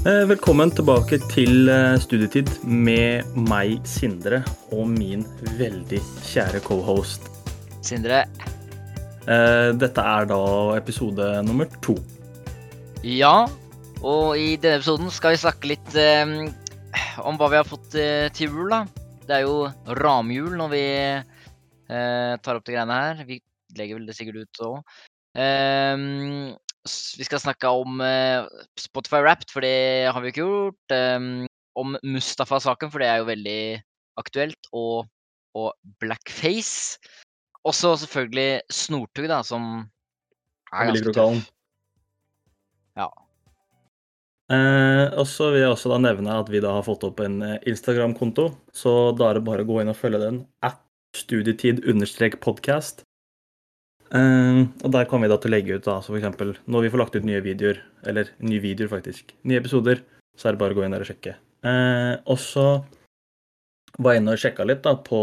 Eh, Velkommen tilbake til eh, studietid med meg, Sindre, og min veldig kjære cohost. Sindre. Eh, Dette er da episode nummer to. Ja, og i denne episoden skal vi snakke litt eh, om hva vi har fått eh, til jul, da. Det er jo ramjul når vi eh, tar opp de greiene her. Vi legger vel det sikkert ut òg. Vi skal snakke om eh, Spotify Wrapped, for det har vi ikke gjort. eh, om Mustafa-saken, for det er jo veldig aktuelt. Og, og blackface. Også selvfølgelig Snortug, da, som er ganske tøff. Ja. Eh, og så vil jeg også da nevne at vi da har fått opp en eh, Instagram-konto, så da er det bare å gå inn og følge den. At studietid-podcast. Eh, og der kommer vi da til å legge ut da, så for eksempel når vi får lagt ut nye videoer, eller nye videoer faktisk, nye episoder, så er det bare å gå inn der og sjekke. Eh, og så var jeg inne og sjekka litt da på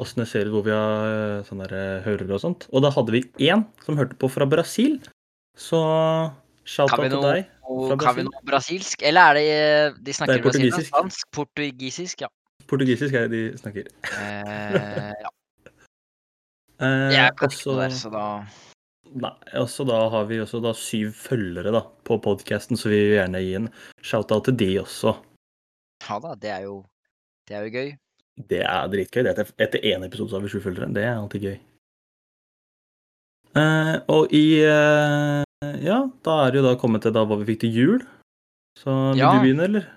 åssen det ser ut hvor vi har eh, sånne der, hører og sånt. Og da hadde vi én som hørte på fra Brasil. Så shout out til deg. Fra kan vi Brasil? noe brasilsk? Eller er det eh, de snakker Det er portugisisk. portugisisk. Spansk? Portugisisk, ja. Portugisisk er det de snakker. Eh, ja. Eh, Jeg kan også, ikke der, så da nei, også da har vi også da syv følgere da, på podkasten, så vi vil gjerne gi en shout-out til de også. Ja da, det er jo Det er jo gøy. Det er dritgøy. Det er etter, etter én episode så har vi sju følgere. Det er alltid gøy. Eh, og i eh, Ja, da er det jo da kommet til da hva vi fikk til jul. Så vil Ja. du begynne, eller?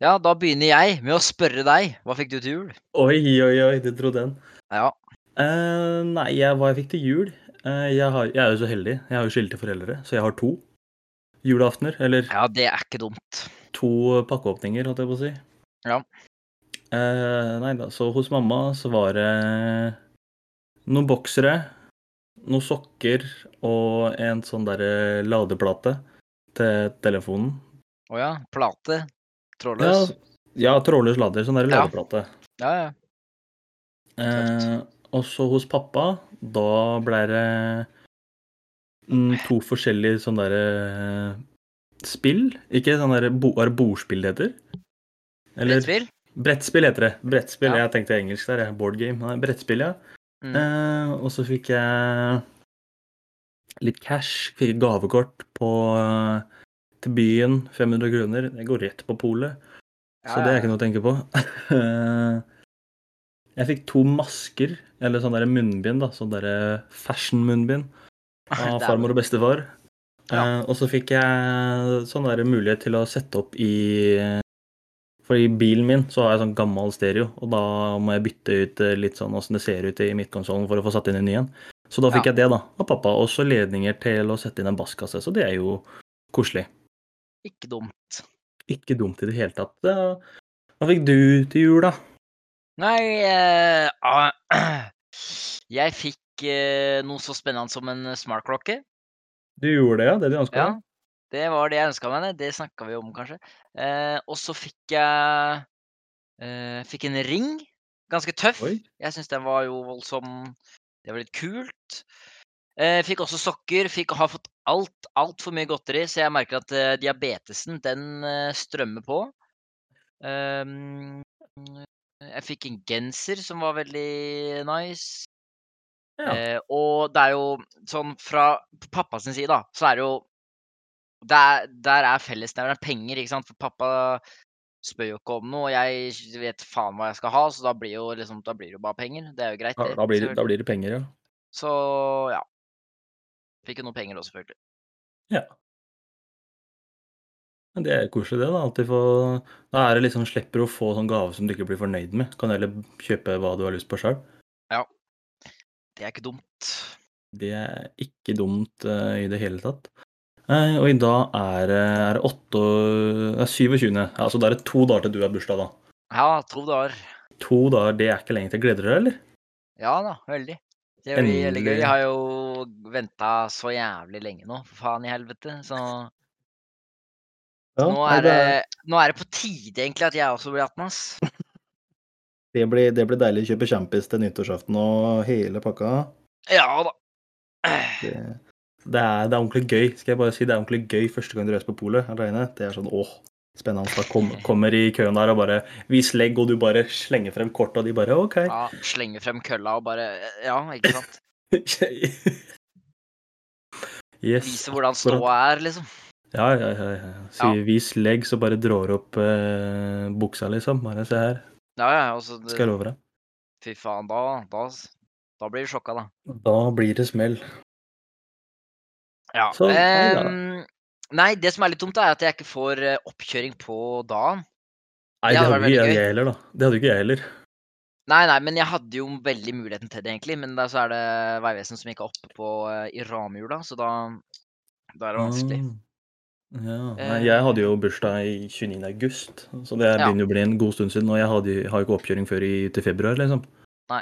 Ja, da begynner jeg med å spørre deg. Hva fikk du til jul? Oi, oi, oi, du trodde den. Ja. Eh, nei, jeg, hva jeg fikk til jul Eh, jeg, har, jeg er jo så heldig. Jeg har jo skilte foreldre, så jeg har to julaftener. Eller ja, det er ikke dumt. to pakkeåpninger, holdt jeg på å si. Ja. Eh, nei da, så hos mamma så var det noen boksere, noen sokker og en sånn derre ladeplate til telefonen. Å ja. Plate. Trådløs. ja trådløs lader. Sånn derre Ja. ladeplate. Ja, ja. Eh, og så hos pappa, da ble det mm, to forskjellige sånne derre spill. Ikke sånn derre bo, Er bordspill det heter? Eller Brettspill? brettspill heter det. Brettspill. Ja. Jeg tenkte engelsk der. Board game. Nei, brettspill, ja. Mm. Eh, og så fikk jeg litt cash. Fikk et gavekort på, eh, til byen. 500 kroner. Det går rett på polet. Så Ja, det er ikke noe å tenke på. Eh, jeg fikk to masker, eller sånn derre munnbind, da. Sånn derre fashion-munnbind av farmor og bestefar. Ja. Eh, og så fikk jeg sånn der mulighet til å sette opp i For i bilen min så har jeg sånn gammel stereo, og da må jeg bytte ut eh, litt sånn åssen det ser ut i midtkonsollen for å få satt inn en ny en. Så da fikk Ja. jeg det, da, av pappa. Og så ledninger til å sette inn en basskasse, så det er jo koselig. Ikke dumt. Ikke dumt i det hele tatt. Hva fikk du til jul, da? Nei eh, Jeg fikk eh, noe så spennende som en smartklokke. Du gjorde det, ja? Det du ønska Ja, deg? det var det jeg ønska meg. Det, det snakka vi om, kanskje. Eh, og så fikk jeg eh, Fikk en ring. Ganske tøff. Oi. Jeg syns den var jo voldsom Det var litt kult. Eh, fikk også sokker. Fikk har fått alt altfor mye godteri, så jeg merker at eh, diabetesen, den strømmer på. Ehm, jeg fikk en genser som var veldig nice. Ja. Eh, og det er jo sånn fra pappa sin side, da, så er det jo Der, der er fellesnevneren penger, ikke sant. For pappa spør jo ikke om noe, og jeg vet faen hva jeg skal ha, så da blir, jo liksom, da blir det jo bare penger. Det er jo greit, Da, da, blir, det- da blir det penger, ja. Så ja. Fikk jo noe penger også, selvfølgelig. Men det er koselig, det. Da Alltid få Da er det liksom slipper å få sånn gave som du ikke blir fornøyd med. Kan heller kjøpe hva du har lyst på sjøl. Det er ikke dumt. Det er ikke dumt uh, i det hele tatt. Eh, og i dag er det er det åtte er 27. Altså da er det to dager til du har bursdag, da. Ja, to dager. To dager, det er ikke lenge til. Gleder du deg, eller? Ja da, veldig. Det blir veldig gøy. Jeg har jo venta så jævlig lenge nå, for faen i helvete. Så Ja, nå, er det, nå er det på tide egentlig at jeg også blir 18, ass. det, blir, det blir deilig å kjøpe kjampis til nyttårsaften og hele pakka. Ja da. Det, Det er, det er ordentlig gøy. Skal jeg bare si Det er ordentlig gøy første gang du reiser på polet aleine. Det er sånn åh, spennende. Da kom, kommer i køen der og bare vis legg, og du bare slenger frem kortet, og de bare OK. Ja, slenger frem kølla og bare Ja, ikke sant? yes. Vise hvordan ståa er, liksom. Ja, ja, ja. ja. Sier vis legg, så bare drar opp eh, buksa, liksom. Bare se her. Ja, ja, altså, det... Skal jeg love deg. Fy faen, da, da Da blir du sjokka, da. Da blir det smell. Ja. Så, ehm, nei, det som er litt dumt, er at jeg ikke får eh, oppkjøring på dagen. Nei, Det det hadde hadde ikke jeg heller, da. Det hadde ikke jeg heller. Nei, nei, men jeg hadde jo veldig muligheten til det, egentlig. Men da så er det Vegvesenet som ikke er oppe på eh, i ramjula, så da, da er det vanskelig. Ah. Ja. Nei, jeg hadde jo bursdag i 29. august, så det begynner jo å bli en god stund siden. Og jeg hadde, har jo ikke oppkjøring før i, til februar, liksom. Nei.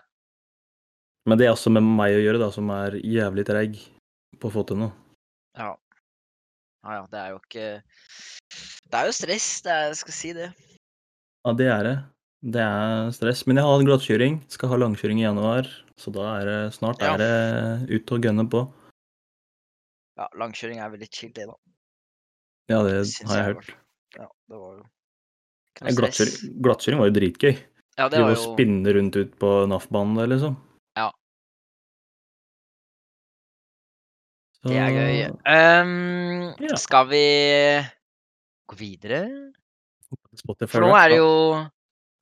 Men det er også med meg å gjøre, da, som er jævlig treig på å få til noe. Ja. Ja, ja, det er jo ikke Det er jo stress, det er, jeg skal si det. Ja, det er det. Det er stress. Men jeg har en glattkjøring. Skal ha langkjøring i januar, så da er det snart Ja. er det ut og gønne på. Ja, langkjøring er veldig chill, det, da. Ja, det har jeg hørt. Ja, det var jo. Glattkjøring, glattkjøring var jo dritgøy. Ja, det var jo... Å spinne rundt ut på NAF-banen der, liksom. Ja. Så, Det er gøy. Um, Ja. Skal vi gå videre? Spotify For nå er det jo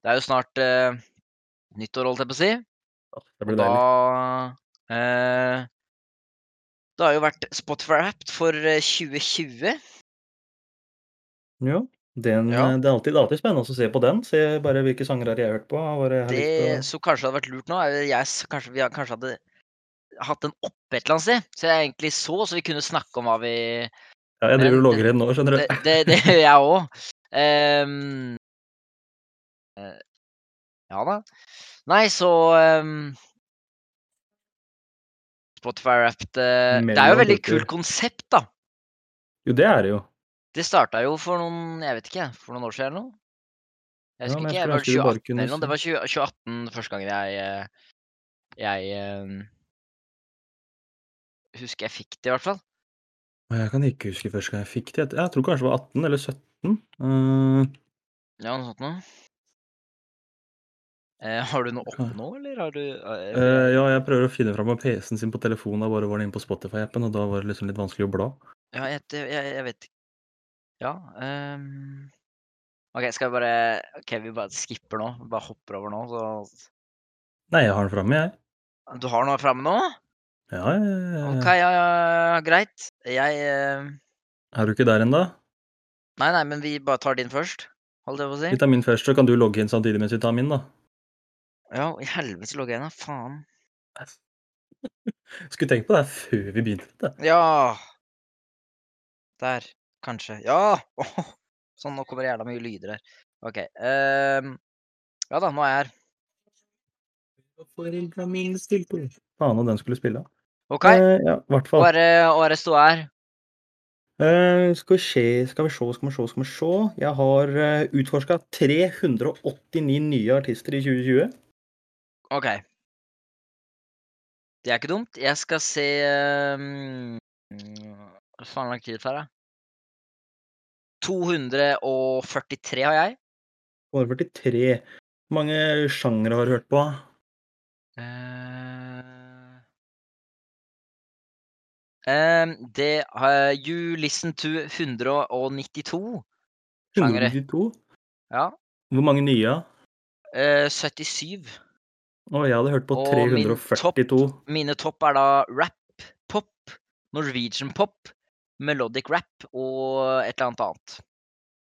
Det er jo snart uh, nyttår, holdt jeg på å si. Det blir blir da deilig. eh, Det har jo vært Spotify-rapped for eh, 2020. Ja. Den, Ja. eh, Det er alltid, det er alltid spennende å se på den. Se bare hvilke sanger jeg har hørt på. Hva jeg har Det likt å... som kanskje hadde vært lurt nå, er jo jeg s- kanskje vi har- kanskje hadde hatt den oppe et eller annet sted. Så jeg egentlig så, så vi kunne snakke om hva vi Ja, jeg driver og logger inn nå, skjønner Det, du. det, det gjør jeg òg. Ehm, eh, ja da. Nei, så ehm, Spotify Wrapped eh, Det er jo Mellom et veldig kult konsept, da. Jo, det er det jo. Det starta jo for noen jeg vet ikke, for noen år siden eller noe. Jeg Ja, husker men ikke, jeg var ønske du bare 2018 kunne eller noe. Det var 20, 2018 første gangen jeg eh, Jeg eh, husker jeg fikk det, i hvert fall. Jeg kan ikke huske første gang jeg fikk det. Jeg tror kanskje det var 18 eller 17. Uh... Ja, noe sånt noe. Uh, har du noe opp nå, eller har du uh, eh, ja, jeg prøver å finne fram av PC-en sin på telefonen. Da bare var det inne på Spotify-appen, og da var det liksom litt vanskelig å bla. Ja, jeg, jeg, jeg vet ikke. Ja um, OK, skal vi bare OK, vi bare skipper nå. Vi Bare hopper over nå, så Nei, jeg har den framme, jeg. Du har noe framme nå? Ja, ja, ja, ja. OK, ja, ja, greit. Jeg eh, Er du ikke der ennå? Nei, nei, men vi bare tar din først, holdt jeg på å si. Vi tar min først, så kan du logge inn samtidig mens vi tar min, da. Ja, i helvete logger jeg inn, da. Faen. Skulle tenkt på det her før vi begynte. Det. Ja Der. Kanskje. Ja! Oh, sånn, nå kommer det jævla mye lyder her. OK. ehm, ja da, nå er jeg her. Faen, om den skulle spille. OK. Uh, ja, i hvert fall. Bare det ståa her? Uh, skal vi se, skal vi se, skal vi se, skal vi se. Jeg har uh, utforska 389 nye artister i 2020. OK. Det er ikke dumt. Jeg skal se um, Hva faen lang tid tar det? 243 har jeg. 243. Hvor mange sjangre har du hørt på? Uh, um, det uh, You listen to 192 sjangere. 192. Ja. Hvor mange nye? Uh, 77. Å, jeg hadde hørt på Og min 342. Mine topp er da rap, pop, Norwegian pop, melodic rap og et eller annet annet.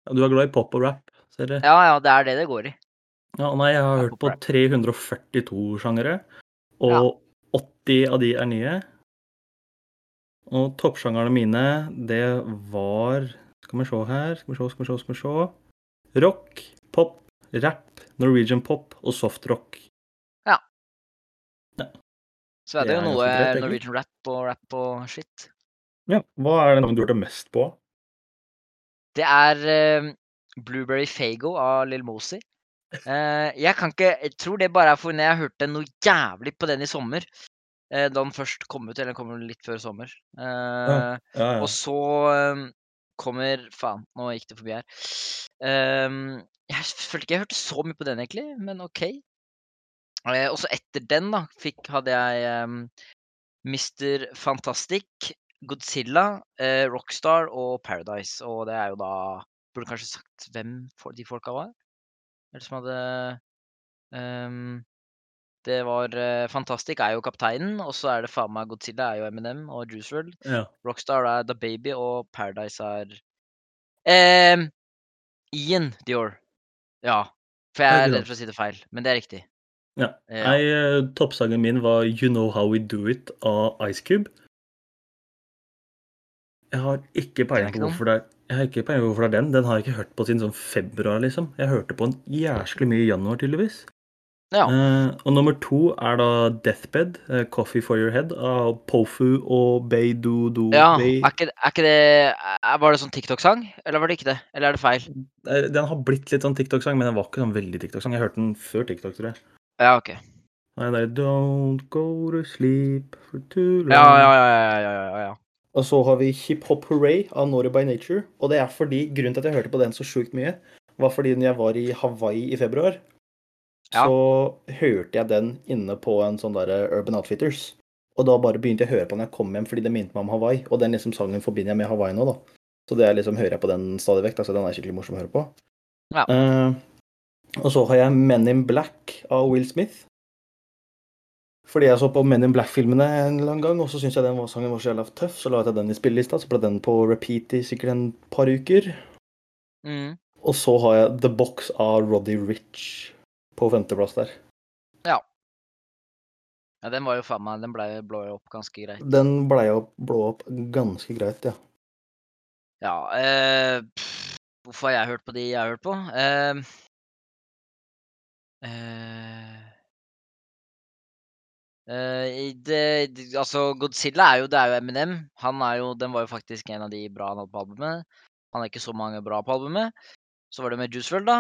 Ja, Du er glad i pop og rap, ser jeg. Ja, ja, det er det det går i. Ja, nei, jeg har hørt på 342 sjangere, og 80 av de er nye. Og toppsjangerne mine, det var Skal vi se her, skal vi se, skal vi se, skal vi se Rock, pop, rap, Norwegian pop og softrock. Så er det, Det jo er noe ganske greit. Norwegian rap og rap og shit. Ja, Hva er det navnet du hørte mest på? Det er eh, Blueberry Fago av Lill Mosey. Eh, jeg kan ikke Jeg tror det bare er fordi jeg hørte noe jævlig på den i sommer. eh, da den først kom ut. Eller den kom litt før sommer. Ja, ja, ja. Og så kommer Faen, nå gikk det forbi her. Jeg følte ikke jeg hørte så mye på den, egentlig, men OK. Og så etter den, da, fikk, hadde jeg Mr. Fantastic, Godzilla, eh, Rockstar og Paradise. Og det er jo da Burde kanskje sagt hvem de folka var? Eller som hadde um, Det var eh, Fantastic er jo kapteinen, og så er det faen meg Godzilla er jo Eminem og Juice WRLD. ja. Rockstar er The Baby, og Paradise er ehm, Ian Dior. Ja. For jeg er redd for å si det feil, men det er riktig. ja. Ja. Eh, toppsangen min var You Know How We Do It av Ice Cube. Jeg har ikke peiling på hvorfor det er jeg har ikke peiling på hvorfor det er den. Den har jeg ikke hørt på siden sånn februar, liksom. Jeg hørte på den jæsklig mye i januar, tydeligvis. Ja. Eh, og nummer to er da Deathbed, eh, Coffee for Your Head, av Pofu og Beidudu Ja, er ikke, er ikke det er, Var det sånn TikTok-sang, eller var det ikke det? Eller er det feil? Eh, Den har blitt litt sånn TikTok-sang, men den var ikke sånn veldig TikTok-sang. Jeg hørte den før TikTok, tror jeg. Ja, OK. Nei, det er Don't go to sleep for too long. Ja, ja, ja, ja, ja, ja, ja. Og så har vi Hip Hop Hooray av Nora by Nature. Og det er fordi, grunnen til at jeg hørte på den så sjukt mye, var fordi når jeg var i Hawaii i februar, Ja. så hørte jeg den inne på en sånn derre Urban Outfitters. Og da bare begynte jeg å høre på den jeg kom hjem, fordi det minte meg om Hawaii. Og den liksom sangen forbinder jeg med Hawaii nå, da. Så det er liksom, hører jeg på den stadig vekk. Altså, den er skikkelig morsom å høre på. Ja. Uh, og så har jeg Men in Black av Will Smith. Fordi jeg så på Men in Black-filmene en eller annen gang, og så syntes jeg den var- sangen var så jævla tøff, så la jeg den i spillelista. Så ble den på repeat i sikkert en par uker. Mm. Og så har jeg The Box av Roddy Rich på femteplass der. ja. ja. Den var jo faen meg Den ble blå opp ganske greit. Den blei blå opp ganske greit, ja. Ja, eh, pff, hvorfor har jeg hørt på de jeg har hørt på? Eh, eh, i det, det, altså, Godzilla er jo, det er jo Eminem. Han er jo, den var jo faktisk en av de bra han hadde på albumet. Han er ikke så mange bra på albumet. Så var det med Juice WRLD, da.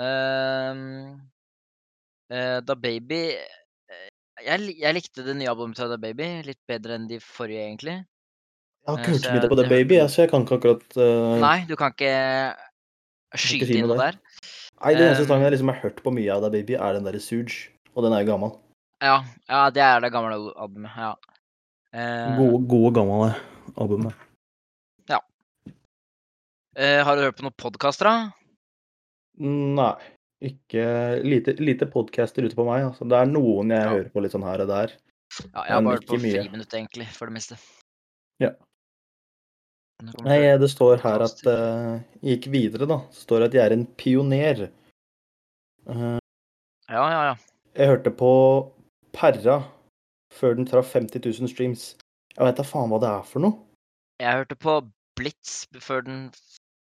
Uh, uh, Da Baby eh, jeg, jeg likte det nye albumet til Da Baby litt bedre enn de forrige, egentlig. Jeg har ikke hørt så mye på Da baby, jeg, så jeg kan ikke akkurat Nei, du kan ikke skyte si inn noe noe der. Nei, det eneste sangen jeg liksom har hørt på mye av, Da baby, er den derre Suge. Og den er jo gammel. Ja, ja, det er det gamle al- albumet. Ja. Eh, Gode, gode gamle albumet. eh, har du hørt på noen podkaster, da? Nei. Ikke Lite, lite podcaster ute på meg. Altså. Det er noen jeg Ja. hører på litt sånn her og der. Ja, jeg har bare hørt på mye. friminutt, egentlig, for det meste. Ja. Det Nei, det står her at uh, Gikk videre, da. Det står at jeg er en pioner. Uh, Ja, ja, ja. jeg hørte på Perra før den traff 50 000 streams. Jeg veit da faen hva det er for noe. Jeg hørte på Blitz før den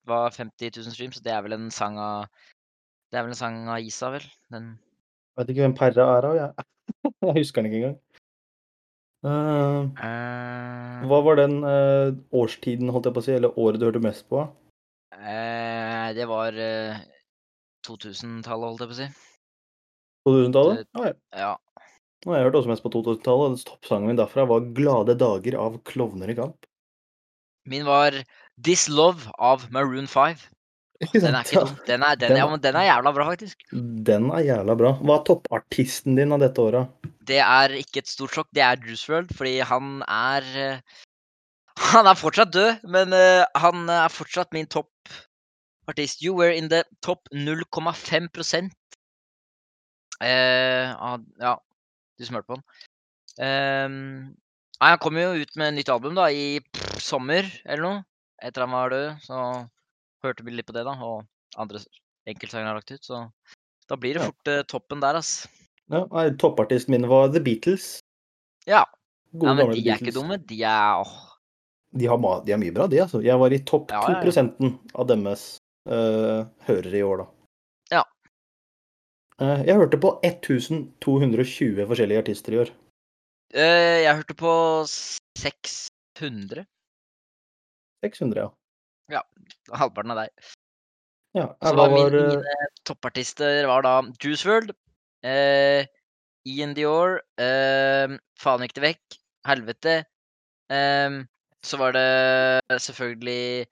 var 50 000 streams. Det er vel en sang av Det er vel en sang av Isa, vel? Den vet ikke hvem Perra er av, jeg. jeg husker den ikke engang. Uh, uh, hva var den uh, årstiden, holdt jeg på å si, eller året du hørte mest på? eh, Det var eh, 2000-tallet, holdt jeg på å si. 2000-tallet? Ah, Ja, ja. Har jeg hørt også mest på 2000-tallet, og toppsangen min derfra var 'Glade dager' av Klovner i kamp. Min var This Love av Maroon 5. Ikke Den er ikke dum. Den er, den, Den ja, men den jævla bra, faktisk. Den er jævla bra. Hva er toppartisten din av dette året? Det er ikke et stort sjokk. Det er Juice WRLD, fordi han er eh, Han er fortsatt død, men eh, han er fortsatt min toppartist. You were in the top 0,5 eh, Ja, du som hørte på han. Ehm, nei, han kom jo ut med nytt album da i pff, sommer eller noe. Etter han var død, så hørte vi litt på det, da. Og andre enkeltsanger har lagt ut, så da blir det Ja. fort eh, toppen der, ass. Ja, nei, toppartisten min var The Beatles. Ja. Gode, Ja, men de er ikke dumme. De er åh. De har, de er mye bra, de, altså. Jeg var i topp Ja, 2 ja, ja. av deres uh, hørere i år, da. Eh, jeg hørte på 1220 forskjellige artister i år. Eh, jeg hørte på 600. 600, ja. Ja. Halvparten av deg. ja. Så var min, var, eh, mine toppartister var da Juice WRLD, eh, Ian Dior. eh, faen gikk det vekk. Helvete. Eh, så var det selvfølgelig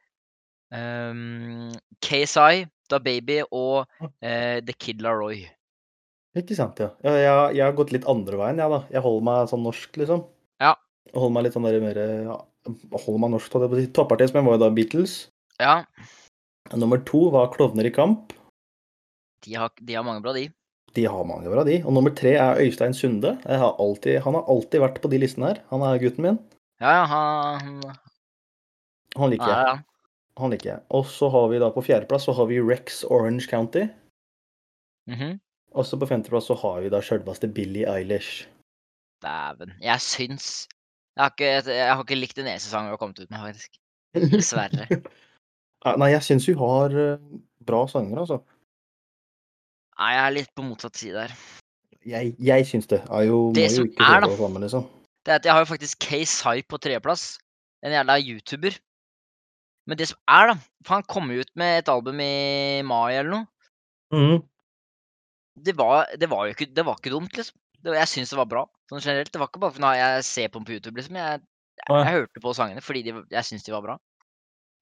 um, KSI, Da Baby og uh, The Kid Laroi. Ikke sant, ja. Jeg, jeg, jeg har gått litt andre veien, jeg, da. Jeg holder meg sånn norsk, liksom. Ja. Jeg holder meg litt sånn der mer ja, Holder meg norsk, holdt jeg på å si. Toppartist, men var jo da Beatles. Ja, Nummer to var Klovner i kamp. de har, de har mange bra, de. De har mange bra, de. Og nummer tre er Øystein Sunde. Har alltid, han har alltid vært på de listene her. Han er gutten min. Ja, ja, han, Han liker jeg. ja, Han liker jeg. Og så har vi da på fjerdeplass så har vi Rex Orange County. mhm. Og så på femteplass så har vi da sjølveste Billie Eilish. Dæven. Jeg syns jeg har, ikke, jeg har ikke likt den eneste sangen hun har kommet ut med, faktisk. Dessverre. Nei, jeg syns hun har eh, bra sanger, altså. Nei, jeg er litt på motsatt side her. Jeg, jeg syns det. Jeg jo, Det som er, da- sammen, liksom. Det er at jeg har jo faktisk K-Sai på tredjeplass. En jævla YouTuber. Men det som er, da For han kom jo ut med et album i mai eller noe. Mhm. Det var, det var jo ikke, det var ikke dumt, liksom. Det, jeg syns det var bra. Sånn generelt. Det var ikke bare fordi jeg ser på dem på YouTube, liksom. Jeg, jeg, jeg hørte på sangene fordi de, jeg syns de var bra.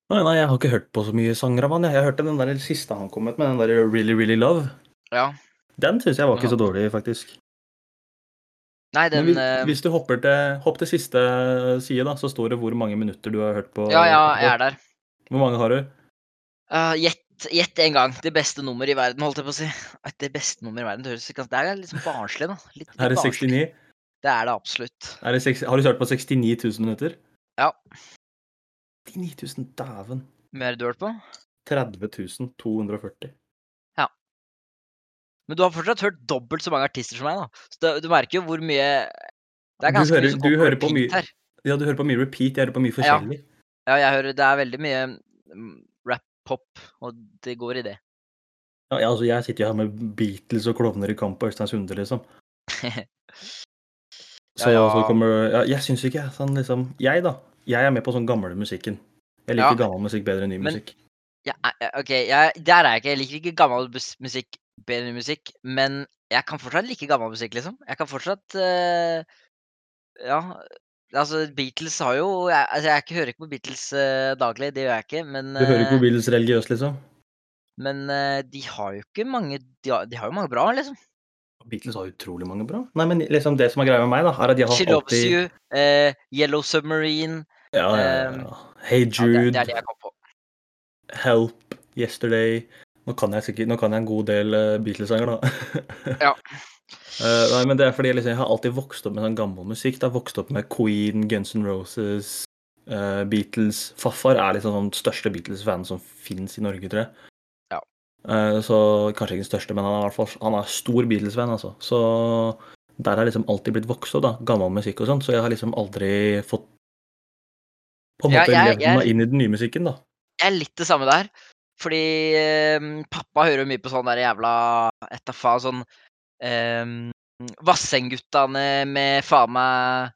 Nei, nei, jeg har ikke hørt på så mye sanger av han. Jeg, hørte den der siste han kom ut med, den der Really Really Love. Ja. Den syns jeg var ikke så dårlig, faktisk. Nei, den hvis, eh, hvis du hopper til, hopp til siste side, da, så står det hvor mange minutter du har hørt på. Ja, ja, jeg er der. Hvor mange har du? Uh, Gjett gjett en gang. Det beste nummeret i verden, holdt jeg på å si. Det beste nummeret i verden, det høres ikke Det er sånn barnslig, da. Litt, litt Er det barnslig. 69? Det er det absolutt. Er det 6, har du hørt på 69 000 minutter? Ja. 69 000, dæven. Har du hørt på? 30 240. Ja. Men du har fortsatt hørt dobbelt så mange artister som meg, da. Så du, du merker jo hvor mye Det er Du ganske hører- mye som du går på hører på mye- her. Ja, du hører på mye repeat, jeg hører på mye Ja. forskjellig. Ja, jeg hører Det er veldig mye rap-pop, og det går i det. Ja, altså, jeg sitter jo her med Beatles og Klovner i kamp og Øystein Sunde, liksom. Så, Ja, ja. så kommer ja, Jeg syns ikke jeg sånn liksom Jeg, da. Jeg er med på sånn gamle musikken. Jeg liker gammel musikk bedre enn ny Men- musikk. Ja, OK, jeg, der er jeg ikke. Jeg liker ikke gammel musikk bedre enn ny musikk, men jeg kan fortsatt like gammel musikk, liksom. Jeg kan fortsatt uh, Ja. Altså, Beatles har jo altså, jeg hører ikke på Beatles uh, daglig, det gjør jeg ikke, men Du hører ikke eh, på Beatles religiøst, liksom? Men uh, de har jo ikke mange de har, de har jo mange bra, liksom. Beatles har utrolig mange bra. Nei, men liksom det som er greia med meg, da, er at de har She har Loves You, uh, Yellow Submarine ja, ja, ja, Hey Jude. Ja, det, det er det jeg kom på. Help, Yesterday Nå kan jeg sikkert, nå kan jeg en god del Beatles-sanger, da. Ja. Eh, nei, men det er fordi liksom, jeg har alltid vokst opp med sånn gammel musikk. Jeg har vokst opp med Queen, Guns N' Roses, uh, Beatles. Farfar er liksom sånn største Beatles-fan som fins i Norge, tror jeg. Ja. Uh, så kanskje ikke den største, men han er fall han er stor Beatles-fan, altså. Så der har jeg liksom alltid blitt vokst opp, da. Gammel musikk og sånn. Så jeg har liksom aldri fått på en Ja, måte jeg- levd meg inn i den nye musikken, da. Jeg er litt det samme der. Fordi eh, pappa hører mye på sånn der jævla Etafa, sånn um, Vassendguttene med faen meg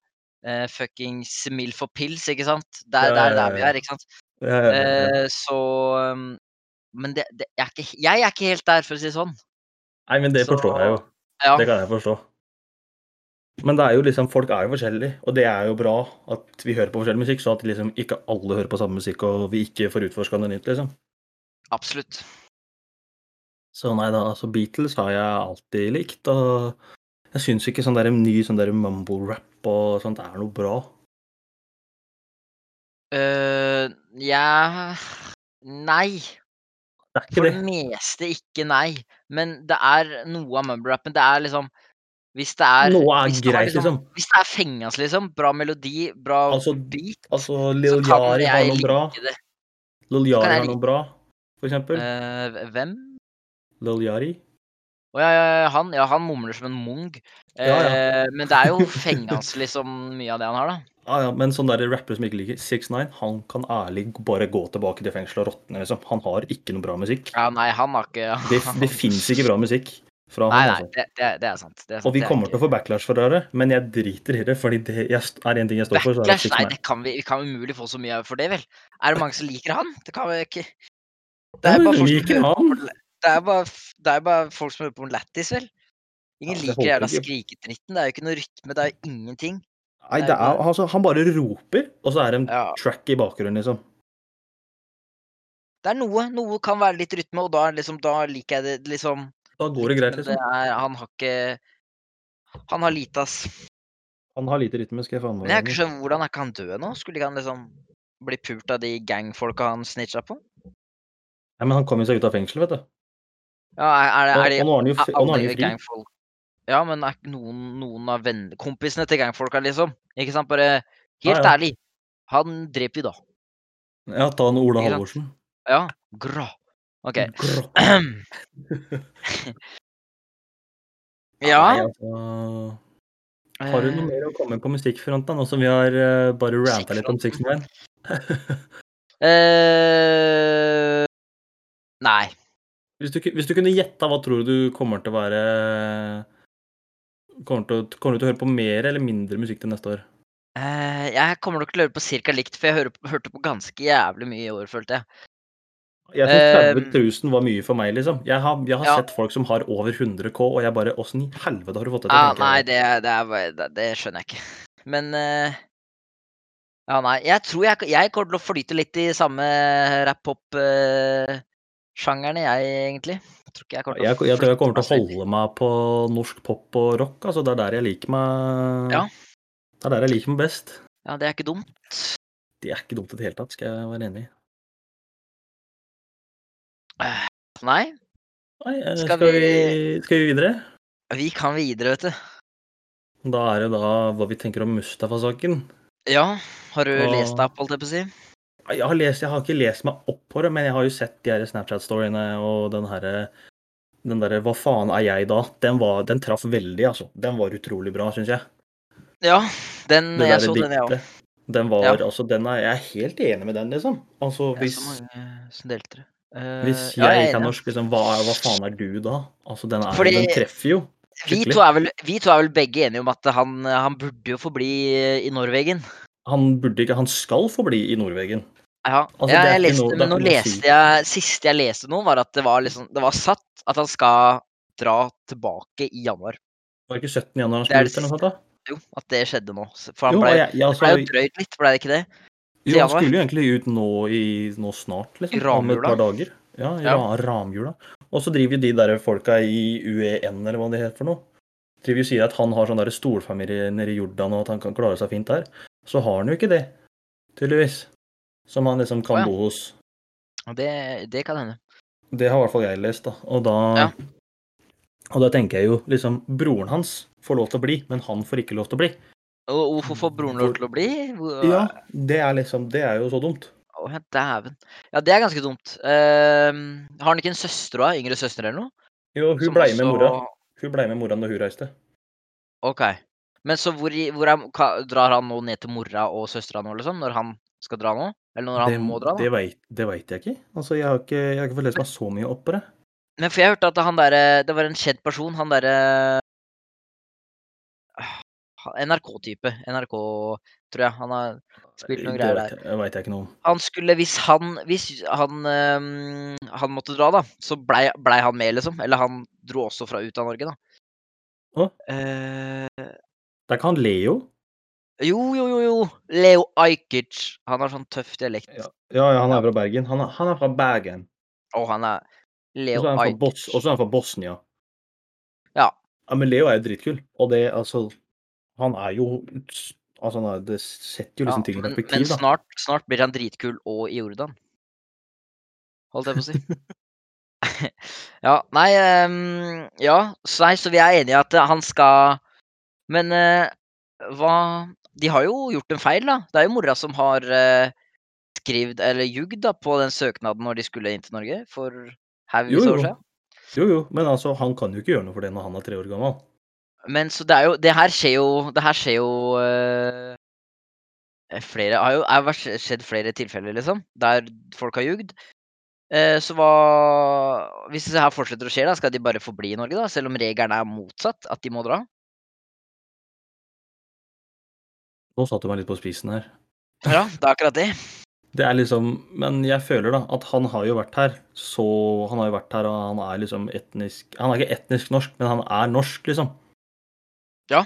uh, fuckings Mill og pils, ikke sant? Det er der, der vi er, ikke sant? Eh, så um, Men det, det, jeg, er ikke, jeg er ikke helt der, for å si det sånn. Nei, men det så- forstår jeg jo. Ja, Det kan jeg forstå. Men det er jo liksom, folk er jo forskjellige, og det er jo bra at vi hører på forskjellig musikk, så at liksom ikke alle hører på samme musikk, og vi ikke får utforska noe nytt, liksom. absolutt. Så nei da, altså Beatles har jeg alltid likt, og jeg syns ikke sånn der ny sånn der mumble-rap og sånt er noe bra. Uh, ja Nei. Det For det. det meste ikke nei. Men det er noe av mumble-rappen. Det er liksom Hvis det er Noe er hvis greit, liksom. Hvis det er fengende, liksom. Bra melodi, bra Altså, beat. Altså, Lil Yari har noe bra. Lil Yari har noe bra, for eksempel. Uh, hvem? Lil Yari. Å ja, ja, ja, han, ja, han mumler som en mung. Ja, ja. Eh, men det er jo fengende liksom, mye av det han har, da. Ja, ja, men sånn der rappere som ikke liker 6ix9ine, han kan ærlig bare gå tilbake til fengsel og råtne, liksom. Han har ikke noe bra musikk. Ja, nei, han har ikke Det, det fins ikke bra musikk fra Nei, han, nei, altså. det, det, det er sant. Det er sant. Og vi er kommer ikke- til å få backlash for det, men jeg driter i det, fordi det er en ting jeg står for, så er det Backlash? Nei, det kan vi, vi kan umulig få så mye for det, vel? Er det mange som liker han? Det kan vi ikke Det er bare som liker han? Det er bare, det er bare folk som hører på Lattis, vel? Ingen ja, liker jævla håper skrikedritten. Det er jo ikke noe rytme, det er jo ingenting. Nei, Det er altså, han bare roper, og så er det en Ja. track i bakgrunnen, liksom. Det er noe. Noe kan være litt rytme, og da, liksom, da liker jeg det liksom. Da går det greit, liksom. det er, han har ikke Han har lite, ass. Han har lite rytme, skal jeg faen meg Men jeg ikke skjønner hvordan er ikke han død nå? Skulle ikke han liksom bli pult av de gangfolka han snitcha på? Nei, men han kom jo seg ut av fengsel, vet du. Ja, er, er, er og og nå er han jo fri. Ja, men er ikke noen, noen av venn, kompisene til gangfolka, liksom? Ikke sant? Bare helt Ja, ja. ærlig. Han dreper vi, da. Ja, ta en Ola Halvorsen. Ja. Gra. OK. Grå. ja. Nei, altså, har du noe mer å komme på musikkfronten, nå som vi har uh, bare ranta litt om Six Nine? uh, Nei. Hvis du, hvis du kunne gjetta, hva tror du kommer til å være Kommer du til, kommer du til å høre på mer eller mindre musikk til neste år? Uh, jeg kommer nok til å høre på cirka likt, for jeg hører, hørte på ganske jævlig mye i år, følte jeg. Jeg syns Eh, 30 000 var mye for meg, liksom. Jeg har, jeg har Ja. sett folk som har over 100 K, og jeg bare Åssen i helvete har du fått det til? Ja, nei, det, det, er, det, skjønner jeg ikke. Men uh, Ja, nei. Jeg tror jeg, jeg kommer til å flyte litt i samme rap-pop-sjangerne, jeg, egentlig. Jeg tror jeg Jeg, jeg tror jeg kommer til å holde meg på norsk pop og rock. Altså, det er der jeg liker meg Ja. Det er der jeg liker meg best. Ja, det er ikke dumt. Det er ikke dumt i det hele tatt, skal jeg være enig i. Eh, Nei, Nei, eh, Skal skal, vi... vi- skal vi videre? vi kan videre, vet du. Da er det da hva vi tenker om Mustafa-saken. Ja, har du Og- lest deg opp, holdt jeg på å si? Jeg har, lest, jeg har ikke lest meg opp på det, men jeg har jo sett de her Snapchat-storyene og den herre den derre 'hva faen er jeg da', den, var, den traff veldig, altså. Den var utrolig bra, syns jeg. Ja, den Det jeg så så den, jeg òg. Den var, Ja. altså, den er, jeg er helt enig med den, liksom. Altså, Det er så mange som delte det. Uh, hvis ja, jeg er norsk, liksom, hva, hva faen er du da? Altså, den, er, Fordi- den treffer jo. Vi to, vel, vi to er vel begge enige om at han, han burde jo få bli i Norvegen. Han burde ikke, han skal få bli i Norvegen. Ja, Altså, ja jeg leste, noe- men nå leste jeg Siste jeg leste noe, var at det var, liksom, det var satt at han skal dra tilbake i januar. Var det ikke 17. januar han skulle ut, eller noe sånt? da? Jo, at det skjedde nå. For han Jo, ble, ja, ja, så, ble jo drøyd litt, ble det ikke det? jo, han skulle jo egentlig ut nå, i, nå snart, liksom. I Om et ramjula. par dager. Ja, Ja. ramjula. Og så driver jo de der folka i UEN, eller hva det heter for noe, driver jo sier at han har sånn der storfamilie nede i Jordan, og at han kan klare seg fint der. Så har han jo ikke det, tydeligvis. Som han liksom kan oh, ja. bo hos. Det, det kan hende. Det har i hvert fall jeg lest, da. Og da Ja. Og da tenker jeg jo liksom Broren hans får lov til å bli, men han får ikke lov til å bli. Og hvorfor får broren lov til å bli? Ja, det er liksom Det er jo så dumt. Å, oh, dæven. Ja, det er ganske dumt. Uh, har han ikke en søster òg? Yngre søster eller noe? Jo, hun blei også... med mora. Hun blei med mora når hun reiste. OK. Men så hvor, hvor er, drar han nå ned til mora og søstera nå, liksom? Når han skal dra nå? Eller når han det, må dra, da? det, vet, det vet jeg ikke. Altså, jeg har ikke, jeg har ikke fått lest meg så mye opp på det. Men for jeg hørte at han derre Det var en kjent person, han derre ah, NRK-type. NRK, tror jeg. Han har spilt noen greier der. Det veit vet jeg ikke noe om. Han skulle Hvis han Hvis han ehm, Han måtte dra, da, så blei ble han med, liksom. Eller han dro også fra ut av Norge, da. Å? Eh, Det er ikke han Leo? jo, jo, jo, jo. Leo Ajkic. Han har sånn tøff dialekt. Ja, ja, ja, han er fra Bergen. Han er, han er fra Bergen. Og han er Leo Ajkic. og så er han fra Bosnia. Ja. Ja, Men Leo er jo dritkul. Og det, altså Han er jo Altså, han er, det setter jo Ja, liksom ting i men, perspektiv, men da. snart, snart blir han dritkul og i Jordan. Holdt jeg på å si. ja, nei um, Ja, så, nei, så vi er enige i at han skal Men eh, hva De har jo gjort en feil, da. Det er jo mora som har uh, skrevet eller ljugd på den søknaden når de skulle inn til Norge for haugvis år siden. Jo, jo, men altså, han kan jo ikke gjøre noe for det når han er tre år gammel. Men så det er jo Det her skjer jo Det her skjer jo uh, flere Har jo har skjedd flere tilfeller, liksom, der folk har ljugd. Eh, så hva Hvis det her fortsetter å skje, da, skal de bare få bli i Norge, da? Selv om regelen er motsatt, at de må dra? Nå satte du meg litt på spisen her. Ja, det er akkurat det. Det er liksom Men jeg føler da at han har jo vært her, så Han har jo vært her, og han er liksom etnisk Han er ikke etnisk norsk, men han er norsk, liksom. Ja.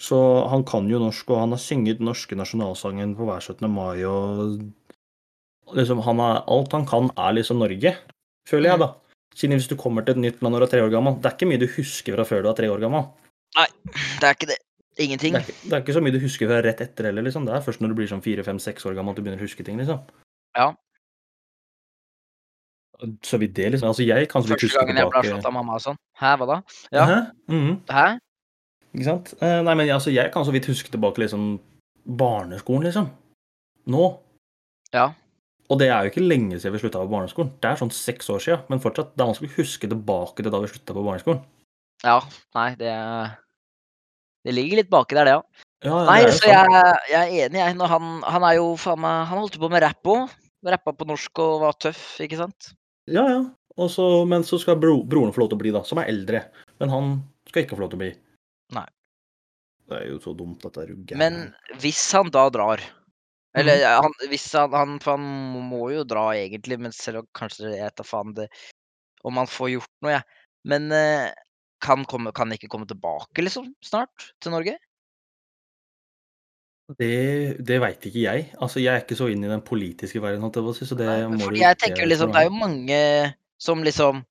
Så han kan jo norsk, og han har synget den norske nasjonalsangen på hver 17. mai, og liksom han er, Alt han kan, er liksom Norge, føler jeg, da. Siden hvis du kommer til et nytt land når du er tre år gammel, det er ikke mye du husker fra før du er tre år gammel. Nei, Det er ikke det. Ingenting. Det er, ikke, det er ikke så mye du husker fra rett etter heller, liksom. Det er først når du blir sånn fire, fem, seks år gammel at du begynner å huske ting, liksom. Ja. Så vidt det, liksom. Altså, jeg kan så vidt huske tilbake Første gangen jeg ble slått av mamma og sånn. Hæ, hva da? Ja. Hæ? Mhm. Hæ? Ikke sant? Eh, nei, men altså, jeg kan så vidt huske tilbake liksom barneskolen, liksom. Nå. Ja. Og det er jo ikke lenge siden vi slutta på barneskolen. Det er sånn seks år siden, men fortsatt, det er vanskelig å huske tilbake til da vi slutta på barneskolen. Ja. Nei, det Det ligger litt baki der, det, ja. Ja, ja, Nei, så jeg, jeg er enig, jeg. Han, han er jo faen meg Han holdt på med rapp òg. Rappa på norsk og var tøff, ikke sant? Ja, ja. Også, men så skal bro, broren få lov til å bli, da, som er eldre. Men han skal ikke få lov til å bli. Nei. Det er jo så dumt, dette gærent. Men hvis han da drar Eller han, hvis han, han han må jo dra egentlig, men selv om kanskje jeg da faen det Om han får gjort noe, jeg. Men eh, kan, komme, kan ikke komme tilbake, liksom, snart? Til Norge? Det, det veit ikke jeg. Altså, Jeg er ikke så inn i den politiske verden, så det Nei, må fordi jeg tenker liksom Det er jo mange som liksom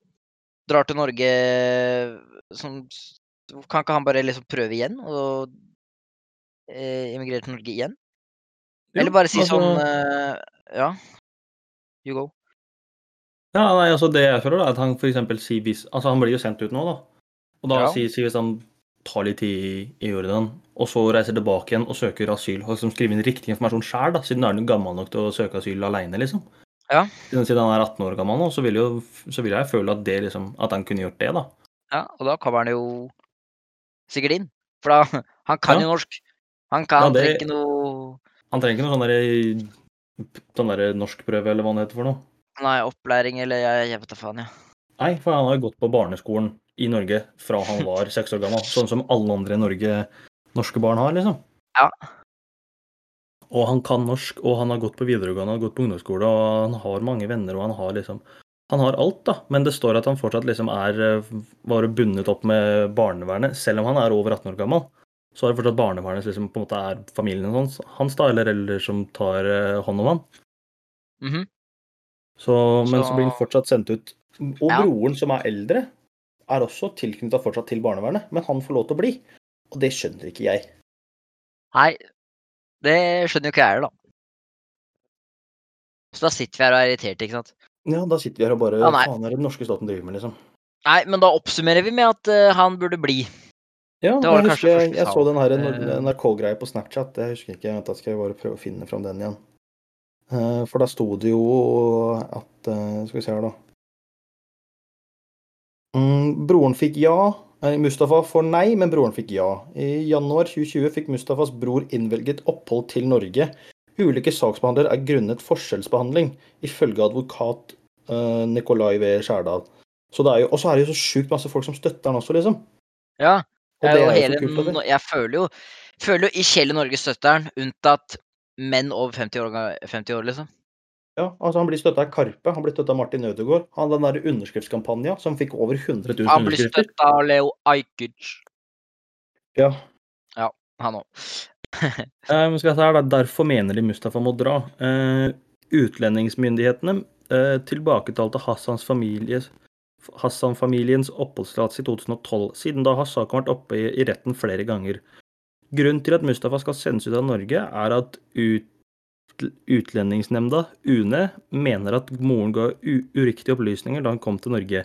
drar til Norge som Kan ikke han bare liksom prøve igjen og eh, emigrere til Norge igjen? Jo, Eller bare si altså- sånn eh, Ja. You go. Ja, nei, altså Det jeg føler, da, er at han for eksempel sier hvis Altså, han blir jo sendt ut nå, da. Og da Ja. sier, sier sånn han tar litt tid i, Jordan, og så reiser tilbake igjen og søker asyl, og liksom skriver inn riktig informasjon sjøl, siden er han gammel nok til å søke asyl aleine, liksom. Ja. Siden, siden han er 18 år gammel nå, så vil, jo, så vil jeg føle at det liksom At han kunne gjort det, da. Ja, og da kommer han jo sikkert inn. For da Han kan Ja. jo norsk. Han kan Ja, det- trenger ikke noe Han trenger ikke noe sånn derre sånn der norskprøve, eller hva det heter for noe. Nei, opplæring eller jeg, jeg vet da faen, ja. Nei, for han har jo gått på barneskolen i Norge fra han var seks år gammel. Sånn som alle andre Norge, norske barn har, liksom. Ja. Og han kan norsk, og han har gått på videregående, og gått på ungdomsskole, og han har mange venner, og han har liksom Han har alt, da, men det står at han fortsatt liksom er bare bundet opp med barnevernet, selv om han er over 18 år gammel. Så er det fortsatt barnevernet som liksom på en måte er familien hans, hans da, eller eldre som tar eh, hånd om han. Mhm. Så, men så Så- blir han fortsatt sendt ut. Og Ja. broren, som er eldre, er også tilknytta fortsatt til barnevernet, men han får lov til å bli. Og det skjønner ikke jeg. Nei, det skjønner jo ikke jeg heller, da. Så da sitter vi her og er irriterte, ikke sant. Ja, da sitter vi her og bare Ja. Faen er det den norske staten driver med, liksom? Nei, men da oppsummerer vi med at uh, han burde bli. Ja, Det var jeg husker jeg, jeg så den her Eh. NRK-greia på Snapchat. Jeg husker ikke, da skal jeg bare prøve å finne fram den igjen. Eh, For da sto det jo at eh, Skal vi se her, da. Mm, broren fikk ja. Eh, Mustafa får nei, men broren fikk ja. I januar 2020 fikk Mustafas bror innvelget opphold til Norge. Ulike saksbehandlere er grunnet forskjellsbehandling, ifølge advokat uh, Nikolai V. Skjærdal. Så det er jo, og så er det jo så sjukt masse folk som støtter han også, liksom. Ja. Og er jo hele, kult. jeg føler jo, føler jo i Kjell i Norge støtter han, unntatt menn over 50 år, 50 år liksom. Ja, altså Han blir støtta av Karpe, han blir støtta av Martin Ødegaard. Han den der underskriftskampanja som fikk over 100 000 Han blir underskrifter. støtta av Leo Ajkic, Ja. han òg. Eh, skal jeg si her, da, Derfor mener de Mustafa må dra. Eh, utlendingsmyndighetene eh, tilbaketalte Hassans familie Hassan-familiens oppholdstillatelse i 2012. Siden da har saken vært oppe i, i retten flere ganger. Grunnen til at Mustafa skal sendes ut av Norge, er at ut, Utlendingsnemnda, UNE, mener at moren ga uriktige opplysninger da hun kom til Norge.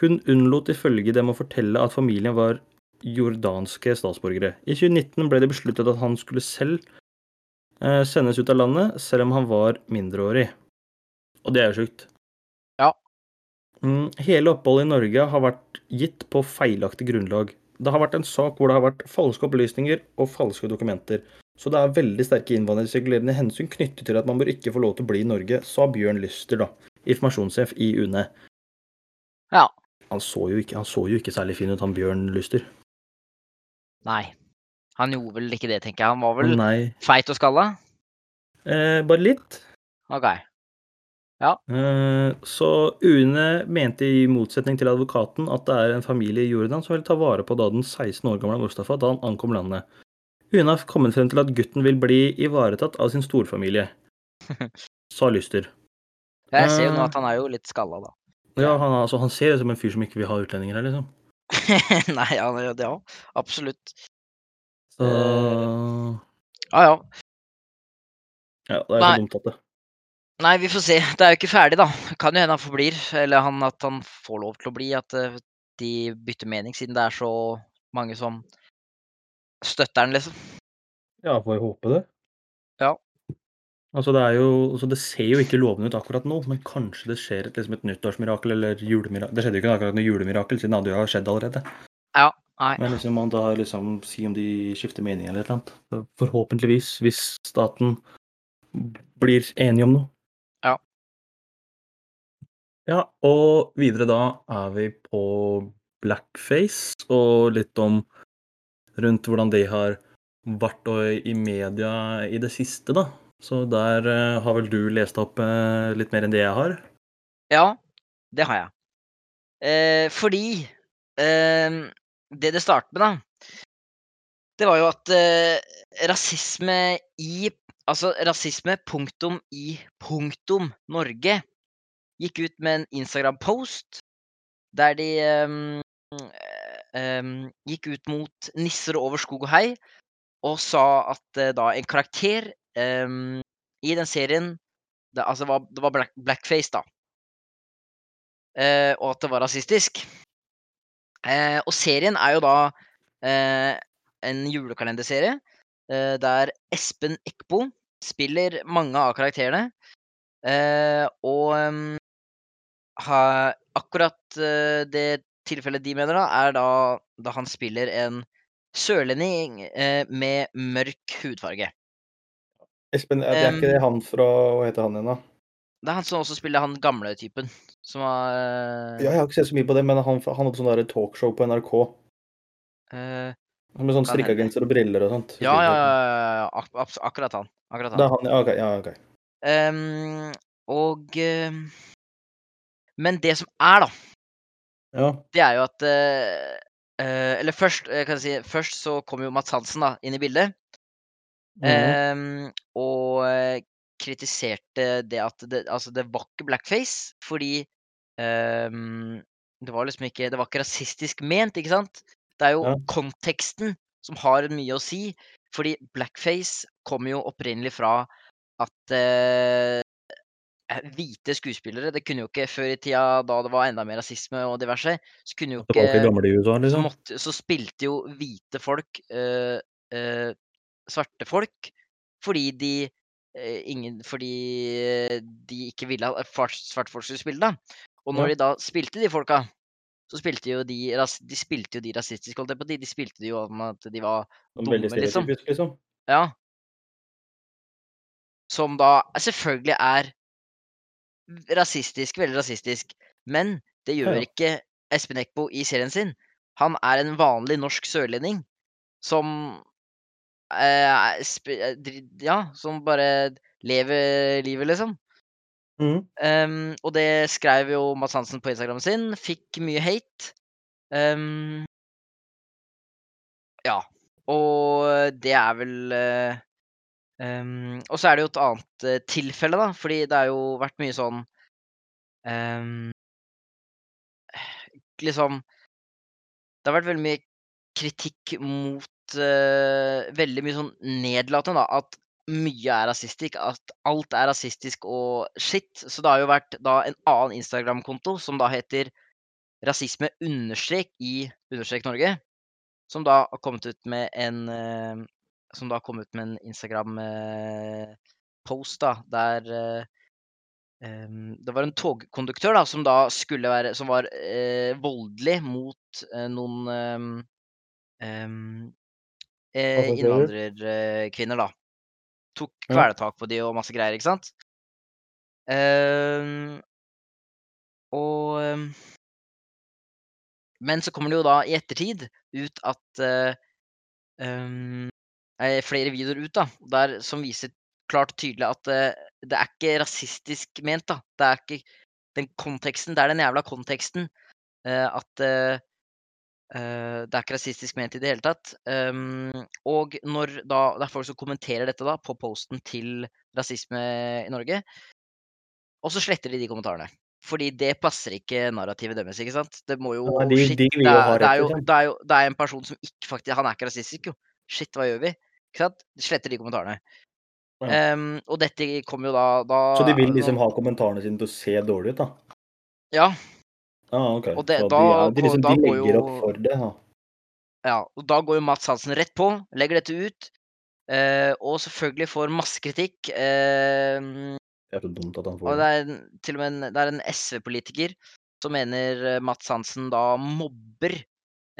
Hun unnlot ifølge dem å fortelle at familien var jordanske statsborgere. I 2019 ble det besluttet at han skulle selv eh, sendes ut av landet, selv om han var mindreårig. Og det er jo sjukt. Ja. Mm, hele oppholdet i Norge har vært gitt på feilaktig grunnlag. Det har vært en sak hvor det har vært falske opplysninger og falske dokumenter. Så det er veldig sterke innvandringsregulerende hensyn knyttet til at man bør ikke få lov til å bli i Norge, sa Bjørn Lyster, da, informasjonssjef i UNE. Ja. Han så jo ikke, han så jo ikke særlig fin ut, han Bjørn Lyster. Nei. Han gjorde vel ikke det, tenker jeg. Han var vel Nei. feit og skalla. Eh, bare litt. OK. Ja. Eh, Så UNE mente i motsetning til advokaten at det er en familie i Jordan som vil ta vare på da den 16 år gamle Mustafa da han ankom landet. UNE har kommet frem til at gutten vil bli ivaretatt av sin storfamilie, sa Lyster. Jeg ser jo nå Eh. at han er jo litt skalla, da. Ja, han, altså, han ser ut som en fyr som ikke vil ha utlendinger her, liksom. Nei, han jo det òg. Absolutt. Så uh, Ja ja. Ja, det er Nei. så dumt at det Nei, vi får se. Det er jo ikke ferdig, da. Kan jo hende han forblir. Eller han, at han får lov til å bli. At eh, de bytter mening, siden det er så mange som støtter han, liksom. Ja, får håpe det. Ja. Altså, det jo altså, Det ser jo ikke lovende ut akkurat nå, men kanskje det skjer et, liksom et nyttårsmirakel eller julemirakel. Det skjedde jo ikke akkurat noe julemirakel, siden det jo skjedd allerede. Ja. Nei. Men liksom, man da liksom si om de skifter mening eller et eller annet. Forhåpentligvis, hvis staten blir enige om noe. Ja. Ja, og videre da er vi på blackface, og litt om rundt hvordan de har vært i media i det siste, da. Så der eh, har vel du lest opp eh, litt mer enn det jeg har? Ja, det har jeg. Eh, fordi eh, det det startet med, da, det var jo at eh, rasisme i Altså rasisme punktum i punktum Norge gikk ut med en Instagram-post der de eh, gikk ut mot nisser over skog og hei og sa at eh, da en karakter ehm, i den serien det, Altså var, det var black, blackface, da. Eh, og at det var rasistisk. Eh, og serien er jo da eh, en julekalenderserie eh, der Espen Eckbo spiller mange av karakterene. Eh, og em, ha, akkurat det tilfellet de mener, da, er da, da han spiller en sørlending eh, med mørk hudfarge. Espen, det er ikke det han fra Hva heter han igjen, da? Det er han som også spiller han gamle typen. Som har uh... Ja, jeg har ikke sett så mye på det, men han, han hadde sånn talkshow på NRK. Uh, Med sånn strikkagenser og briller og sånt. ja, ja, ja, ak ak akkurat han. Akkurat Det er han, ja, ok. Ja, ok. Um, og uh... Men det som er, da, Ja. det er jo at eh, eh, Eller først, eh, kan jeg si, først så kom jo Mats Hansen da, inn i bildet. Mm. Eh, og kritiserte det at det, altså det var ikke blackface, fordi eh, det var liksom ikke Det var ikke rasistisk ment, ikke sant? Det er jo Ja. konteksten som har mye å si. Fordi blackface kommer jo opprinnelig fra at eh, hvite skuespillere Det kunne jo ikke før i tida, da det var enda mer rasisme og diverse, så kunne jo ikke USA, liksom. så, måtte, så spilte jo hvite folk øh, øh, svarte folk fordi de eh, ingen, Fordi eh, de ikke ville at svarte folk skulle spille, da. Og når Ja. de da spilte de folka, så spilte jo de De spilte jo de rasistiske, holdt jeg på å si. De spilte jo om at de var dumme, liksom. liksom. Ja. Som da selvfølgelig er rasistisk, veldig rasistisk. Men det gjør ikke Espen Eckbo i serien sin. Han er en vanlig norsk sørlending som eh, eh, Ja, som bare lever livet, liksom. Mm. Um, og det skrev jo Mads Hansen på Instagram sin. Fikk mye hate. Um, ja. Og det er vel eh, em, Og så er det jo et annet uh, tilfelle, da. Fordi det har jo vært mye sånn um, Liksom Det har vært veldig mye kritikk mot uh, Veldig mye sånn nedlatende, da. At mye er rasistisk. At alt er rasistisk og shit. Så det har jo vært da en annen Instagram-konto som da heter rasisme understrek i understrek Norge. Som da har kommet ut med en eh, Som da kom ut med en Instagram-post, da, der eh, em, det var en togkonduktør da, som da skulle være Som var uh, voldelig mot uh, noen um, um, eh, innvandrerkvinner, da. Tok kvelertak på de og masse greier, ikke sant? Og Men så kommer det jo da i ettertid ut at eh, eh, Flere videoer ut, da, der som viser klart og tydelig at uh, Det er ikke rasistisk ment, da. Det er ikke den konteksten. Det er den jævla konteksten. uh, at uh, eh, det er ikke rasistisk ment i det hele tatt. Um, og når da det er folk som kommenterer dette da på posten til rasisme i Norge, og så sletter de de kommentarene. Fordi det passer ikke narrativet deres, ikke sant? Det må jo Ja, de- shit, de det, er, det, er jo, det, er jo, det er en person som ikke faktisk Han er ikke rasistisk, jo. Shit, hva gjør vi? Ikke sant? Sletter de kommentarene. Ja. Um, og dette kommer jo da, da Så de vil liksom ha kommentarene sine til å se dårlig ut, da? Ja. Ah, okay. Og det- da de, de, liksom, da de legger jo- opp for det, da. Ja, og da går jo Mats Hansen rett på, legger dette ut. Uh, og selvfølgelig får masse kritikk. Uh, Det er så dumt at han får og det. er en- til og med en, det er en SV-politiker som mener eh, Mats Hansen da mobber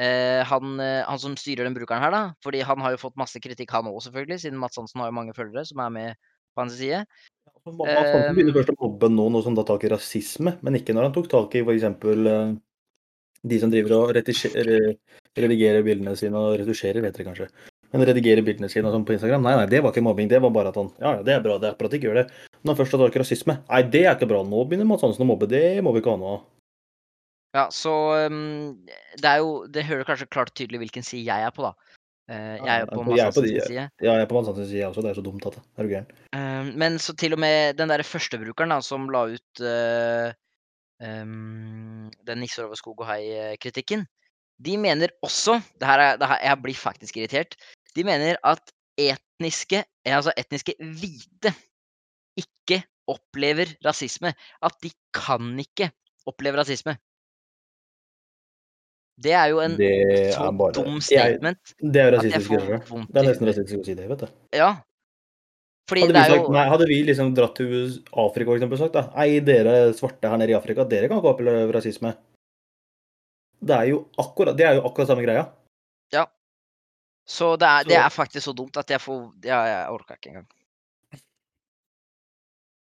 eh, han, eh, han som styrer den brukeren her, da. Fordi han har jo fått masse kritikk, han òg, selvfølgelig, siden Mats Hansen har jo mange følgere som er med på hans side. Altså, Mads Hansen Ehm. begynner først å mobbe nå, noe som da tak i rasisme, men ikke når han tok tak i f.eks. Uh, de som driver og redigerer bildene sine og retusjerer, vet dere kanskje. Men redigerer bildene sine sånn på Instagram, nei, nei, det var ikke mobbing. Det var bare at han Ja, ja, det er bra, det er bra at de ikke gjør det. Når han først tar tak i rasisme, nei, det er ikke bra. Nå begynner Mats Hansen å mobbe. Det må vi ikke ha noe av. Ja, så um, det er jo Det hører kanskje klart tydelig hvilken side jeg er på, da. Uh, jeg er jo på de- side. Ja, jeg er på Mads Hansens side også. Det er så dumt at det er du gæren. Eh, men så til og med den derre førstebrukeren da, som la ut uh, um, den nisser over skog og hei-kritikken, de mener også det her er, det her, Jeg blir faktisk irritert. De mener at etniske, altså etniske hvite ikke opplever rasisme. At de kan ikke oppleve rasisme. Det er jo en er så bare dum jeg, statement Det er jeg rasistisk. Det er nesten rasistisk å si det, vet du. Ja. Fordi Hadde det vi, sagt, jo nei, hadde vi liksom dratt til Afrika eksempel, sagt da, Nei, dere svarte her nede i Afrika, dere kan ikke oppleve rasisme. Det er jo akkurat, det er jo akkurat samme greia. Ja. Så det er, det er faktisk så dumt at jeg får Ja, jeg orka ikke engang.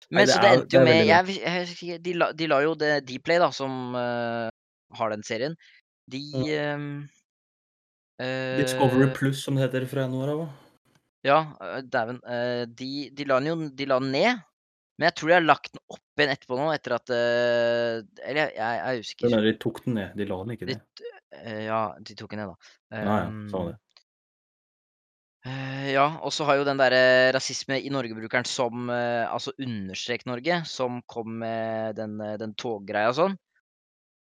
Nei, Men det så det endte jo med jeg, jeg, de, la, de la jo det Dplay, da, som uh, har den serien. De Mm. eh, Discovery Plus, som det heter fra januar av. Ja, eh, dæven. eh, de, de la den jo de la den ned. Men jeg tror de har lagt den opp igjen etterpå nå, etter at eh, Eller jeg, jeg jeg husker ikke. de tok den ned, de la den ikke De, ned. eh, ja, de tok den ned, da. Ja, ja, sa det. Eh, ja, og så har jo den derre rasisme i Norge-brukeren som Altså understrek Norge, som kom med den, den toggreia og sånn.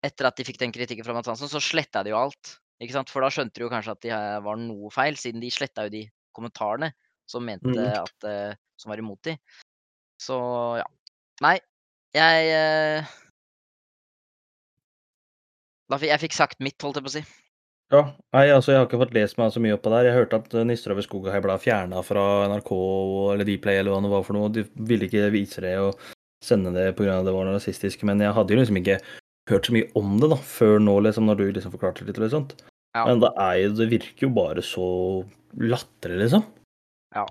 Etter at de fikk den kritikken fra Mads Hansen, så sletta de jo alt. Ikke sant? For da skjønte de jo kanskje at det var noe feil, siden de sletta jo de kommentarene som mente mm. at eh, Som var imot de. Så ja. Nei, jeg eh, da fikk, Jeg fikk sagt mitt, holdt jeg på å si. Ja, nei, altså jeg har ikke fått lest meg så mye opp på det her. Jeg hørte at eh, Nisser over skog og hei ble fjerna fra NRK eller Dplay eller hva det var for noe. De ville ikke vise det og sende det pga. det var noe rasistisk. Men jeg hadde jo liksom ikke hørt så mye om det da, før nå, liksom, når du liksom forklarte litt. eller sånt. Ja. Men det, er jo, det virker jo bare så latterlig, liksom. Ja.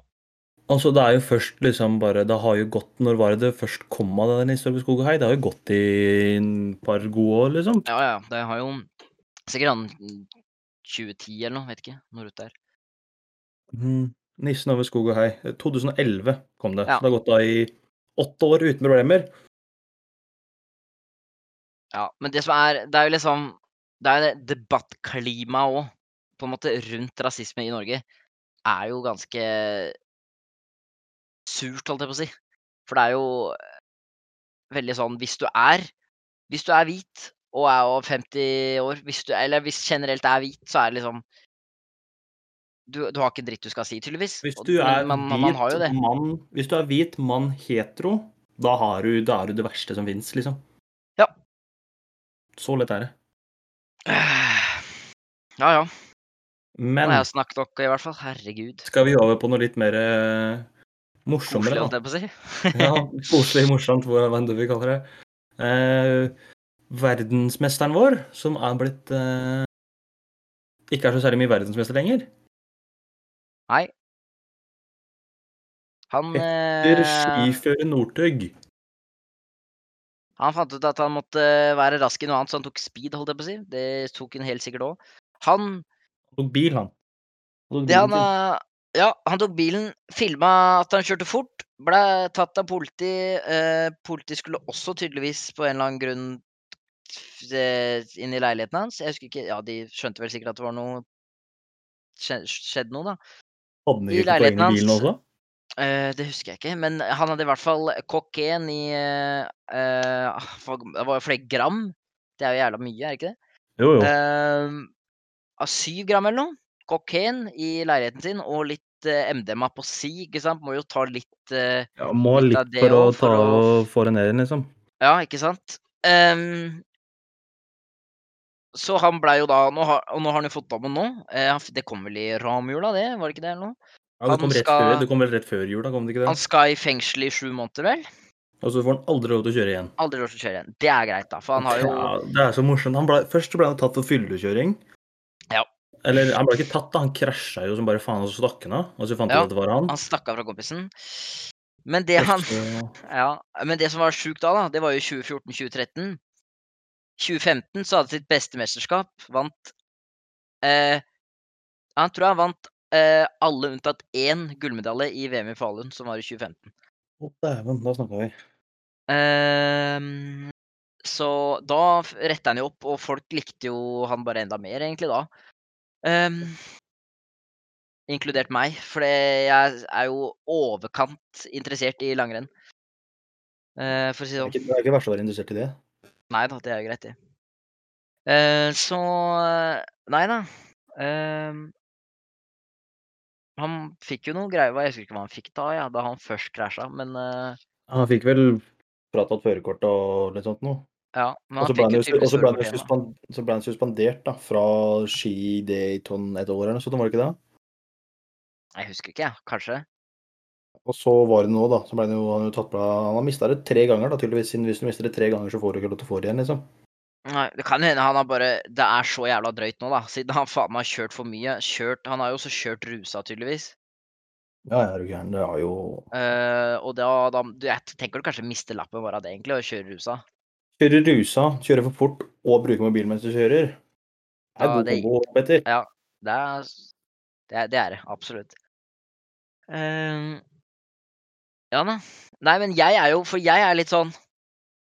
Altså, det er jo først liksom bare Det har jo gått Når var det det først kom av den historien skog og hei? Det har jo gått i en par gode år, liksom. Ja, ja. Det har jo sikkert han 2010 eller noe, vet ikke når ute er. Mm. Nissen over skog og hei. 2011 kom det. Ja. Så det har gått da i åtte år uten problemer. Ja, men det som er Det er jo liksom Det er jo det debattklimaet òg, på en måte, rundt rasisme i Norge, er jo ganske surt, holdt jeg på å si. For det er jo veldig sånn Hvis du er Hvis du er hvit og er over 50 år, hvis du, eller hvis generelt er hvit, så er det liksom du, du har ikke en dritt du skal si, tydeligvis. Hvis du er man, man hvit mann Hvis du er hvit mann hetero, da, har du, da er du det verste som fins, liksom. Så lett er det. Ja ja. Nå Men har jeg snakket nok, i hvert fall. Herregud. skal vi over på noe litt mer uh, morsommere, Koselig, holdt jeg på å si. Ja, koselig, morsomt, hva enn du vil kalle det. Uh, verdensmesteren vår, som er blitt uh, Ikke er så særlig mye verdensmester lenger. Nei. Han Etter skifører Northug. Han fant ut at han måtte være rask i noe annet, så han tok speed, holdt jeg på å si. Det tok han helt sikkert òg. Han Han tok bil, han. han tok Det han eh, Ja, han tok bilen, filma at han kjørte fort, ble tatt av politi. Eh, politi skulle også tydeligvis på en eller annen grunn eh, inn i leiligheten hans. Jeg husker ikke Ja, de skjønte vel sikkert at det var noe Skjedde noe, da. Hadde de I ikke poeng i bilen også? Eh, det husker jeg ikke, men han hadde i hvert fall kokain i uh, eh, Det var flere gram. Det er jo jævla mye, er det ikke det? Jo, jo. Uh, av syv gram eller noe. Kokain i leiligheten sin, og litt MDMA på si, ikke sant. Må jo ta litt Ja, må litt litt for å for ta å- og få det ned igjen, liksom. Ja, ikke sant? Um, så han blei jo da nå har, Og nå har han jo fått dammen nå. Det kom vel i ramjula, det? Var det ikke det? eller noe? Ja, det kom, Han rett skal- før, det kom vel rett før jul, da, kom det ikke Han skal i fengsel i sju måneder, vel? Og så får han aldri lov til å kjøre igjen. Aldri lov til å kjøre igjen. Det er greit, da. For han har jo Ja, det er så morsomt. Han ble, først ble han tatt for fyllekjøring. Ja. Eller han ble ikke tatt, da. Han krasja jo som bare faen, og så stakk han av. Og så fant Ja, ut at det var han. Han stakk av fra kompisen. Men det han Ja, men det som var sjukt da, da, det var jo 2014-2013. 2015 så hadde sitt beste mesterskap. Vant eh, Han tror han vant alle unntatt én gullmedalje i VM i Falun, som var i 2015. Å, dæven, da snakka vi. Ehm, så da retta han jo opp, og folk likte jo han bare enda mer, egentlig, da. Um, inkludert meg, for jeg er jo overkant interessert i langrenn. Uh, for å si Det sånn. det er ikke verst å være interessert i det. Nei da, det er greit, det. Uh, så Nei da. Ehm, han fikk jo noe greier Jeg husker ikke hva han fikk da, ja, da han først krasja, men uh... Han fikk vel fratatt førerkortet og litt sånt noe. ja. Men han fikk jo og tydeligvis da. så ble han suspendert da, fra ski Dayton et år eller noe sånt, var det ikke det? Jeg husker ikke, jeg. Kanskje. Og så var det nå, da. Så ble han jo, han jo tatt på Han har mista det tre ganger, da, tydeligvis. Siden hvis du mister det tre ganger, så får du ikke lov til å få det igjen, liksom. Nei, det kan hende han har bare Det er så jævla drøyt nå, da. Siden han faen meg har kjørt for mye. Kjørt Han har jo også kjørt rusa, tydeligvis. Ja, jeg er du gæren. Det er jo Eh, og da, da Jeg tenker du kanskje mister lappen bare av det, egentlig, å kjøre rusa. Kjøre rusa, kjøre for fort og bruke mobilen mens du kjører. Det er Ja, god det- kombo, Petter. Ja, det er det. Er, det, er det absolutt. Eh, ja da. Nei, men jeg er jo For jeg er litt sånn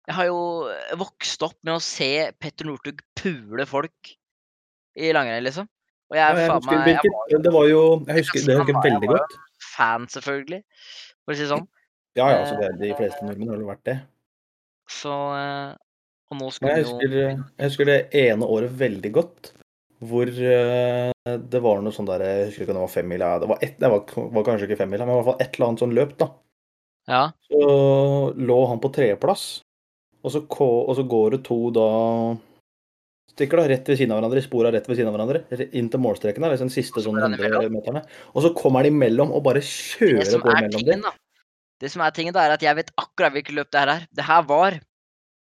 Jeg har jo vokst opp med å se Petter Northug pule folk i langrenn, liksom. Og jeg Ja, jeg faen meg jeg var, det var jo Jeg husker det husker veldig godt. fan, selvfølgelig, for å si det sånn. Ja, ja, altså, det, er- de fleste nordmenn har vel vært det. Så eh, Og nå skal jeg jo husker, jeg husker det ene året veldig godt, hvor eh, det var noe sånn der Jeg husker ikke om det var femmila. Det var, et, det var, var kanskje ikke femmila, men i hvert fall et eller annet sånn løp, da. Ja. Så lå han på tredjeplass, og så, og så går det to da stykker da, rett ved siden av hverandre, spora rett ved siden av hverandre, inn til målstreken, der, liksom siste sånn 100 meterne. Og så kommer de imellom og bare kjører på mellom dem. Det som er tingen, da, er at jeg vet akkurat hvilket løp det her er. Det her var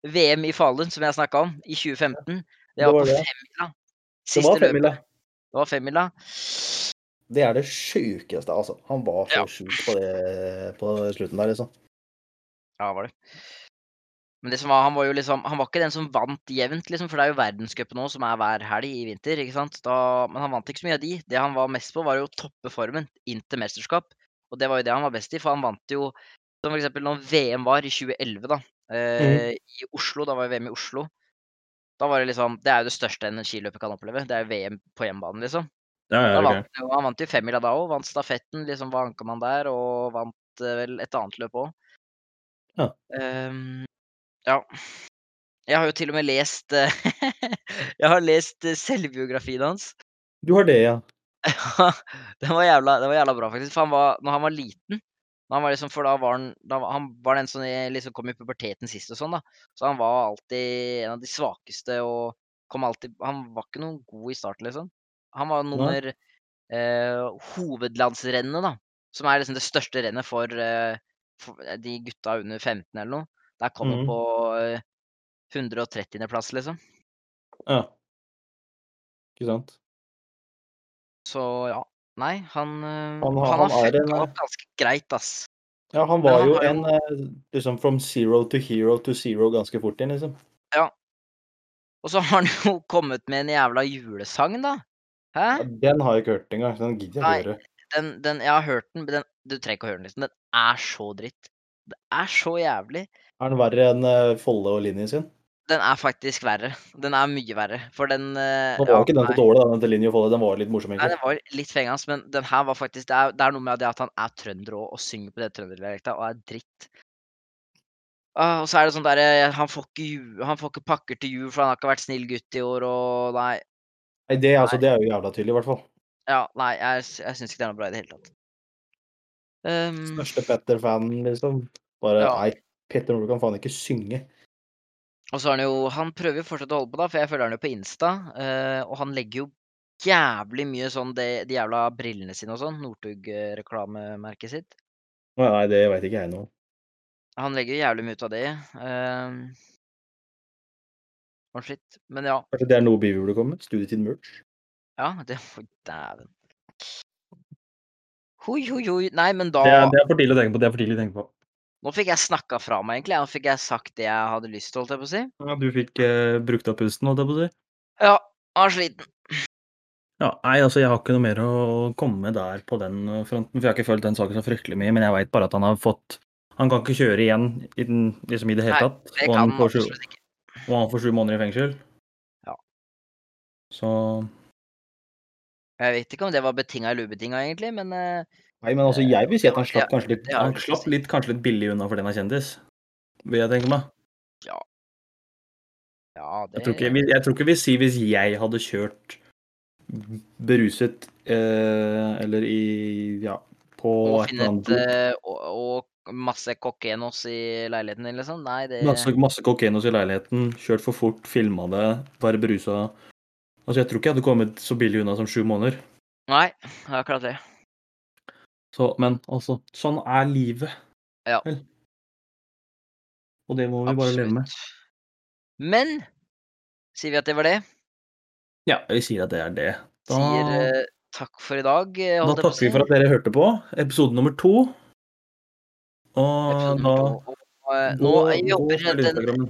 VM i Falun, som jeg snakka om, i 2015. Det Det var var på femmila. femmila. Det Siste var femmila. Det var femmila. Det er det sjukeste, altså. Han var så Ja. sjuk på det på slutten der, liksom. Ja, var det. Men det som var, han var jo liksom Han var ikke den som vant jevnt, liksom, for det er jo verdenscupen nå som er hver helg i vinter. Da, men han vant ikke så mye av de. Det han var mest på, var jo toppe formen inn til mesterskap. Og det var jo det han var best i, for han vant jo Som eksempel når VM var i 2011, da. Eh, I Oslo. Da var jo VM i Oslo. Da var det liksom Det er jo det største en skiløper kan oppleve. Det er jo VM på hjemmebane, liksom. Ja, ja, okay. vant han vant jo femmila da òg. Vant stafetten, liksom var ankermann der, og vant eh, vel et annet løp òg. Ja. Ja. Jeg har jo til og med lest eh, Jeg har lest eh, selvbiografien hans. Du har det, ja. Ja, den var jævla, det var jævla bra, faktisk. For han var, når han var liten han var liksom, For da var han, da var, han var den som liksom kom i puberteten sist og sånn, da. Så han var alltid en av de svakeste og kom alltid Han var ikke noen god i starten, liksom. Han var nummer eh, Hovedlandsrennet, da. Som er liksom det største rennet for, eh, for de gutta under 15 eller noe. Der kom han Mhm. på eh, 130.-plass, liksom. Ja. Ikke sant? Så ja. Nei, han, han, Han han, har- har han er fucka en, eh, opp ganske greit, ass. Ja, han var jo en eh, liksom from zero to hero to zero ganske fort inn, liksom. Ja. Og så har han jo kommet med en jævla julesang, da. Hæ? Ja, den har jeg ikke hørt engang, den gidder jeg ikke høre. Den, den, jeg har hørt den, men den Du trenger ikke å høre den, liksom. Den er så dritt. Det er så jævlig. Er den verre enn eh, Folle og Linje sin? Den er faktisk verre. Den er mye verre. For den eh, Nå var ja, ikke den så dårlig, den til Linje og Folle. Den var litt morsom, egentlig. Nei, den var litt fengende, men den her var faktisk Det er, det er noe med det at han er trønder òg, og synger på det trønderdialekta, og er dritt. Og så er det sånn derre Han får ikke Han får ikke pakker til jul, for han har ikke vært snill gutt i år, og nei. Nei, det, altså, det er jo jævla tydelig, i hvert fall. Ja, nei, jeg, jeg syns ikke det er noe bra i det hele tatt. Um, Største Petter-fanen, liksom. Bare Ja. Nei, Petter Nordli kan faen ikke synge. og så er han jo Han prøver jo fortsatt å holde på, da, for jeg følger han jo på Insta, eh, og han legger jo jævlig mye sånn de, de jævla brillene sine og sånn, Northug-reklamemerket sitt. Nei, nei det veit ikke jeg nå. Han legger jo jævlig mye ut av det. Uh, og shit. Men ja. Kanskje det er noe vi burde komme med? Studietid merch? Ja, det Oi, dæven. Hoi, hoi, hoi. Nei, men da Det er, det er for tidlig å tenke på. det er for tidlig å tenke på. Nå fikk jeg snakka fra meg, egentlig. Nå fikk jeg sagt det jeg hadde lyst til, holdt jeg på å si. Ja, du fikk eh, brukt opp pusten, holdt jeg på å si. Ja, jeg er sliten. Ja, nei, altså jeg har ikke noe mer å komme med der på den eh, fronten, for jeg har ikke følt den saken så fryktelig mye, men jeg veit bare at han har fått Han kan ikke kjøre igjen i, den, liksom i det hele tatt. Nei. Det kan han absolutt ikke. og han får sju måneder i fengsel. Ja. Så Jeg vet ikke om det var betinga eller ubetinga, egentlig, men eh, Nei, men altså jeg vil si at han slapp har- kanskje litt Han slapp litt, kanskje litt billig unna for den er kjendis. Vil jeg tenke meg. ja, det Jeg tror ikke, jeg tror ikke vi sier hvis jeg hadde kjørt beruset eh, eller i Ja, på Og et eller annet eh, og, og masse kokkenos i leiligheten din, liksom. Nei, det Masse, masse kokkenos i leiligheten, kjørt for fort, filma det, bare berusa. Altså, jeg tror ikke jeg hadde kommet så billig unna som sju måneder. Nei, det er akkurat det. Så, men altså, sånn er livet. Ja. Vel. Og det må vi bare leve med. Men sier vi at det var det? Ja, vi sier at det er det. Da, Sier uh, takk for i dag, eh, da jeg takker vi for at dere hørte på. Episode nummer to. Og Episode da to. Og, uh, nå, jeg gå håper følg den,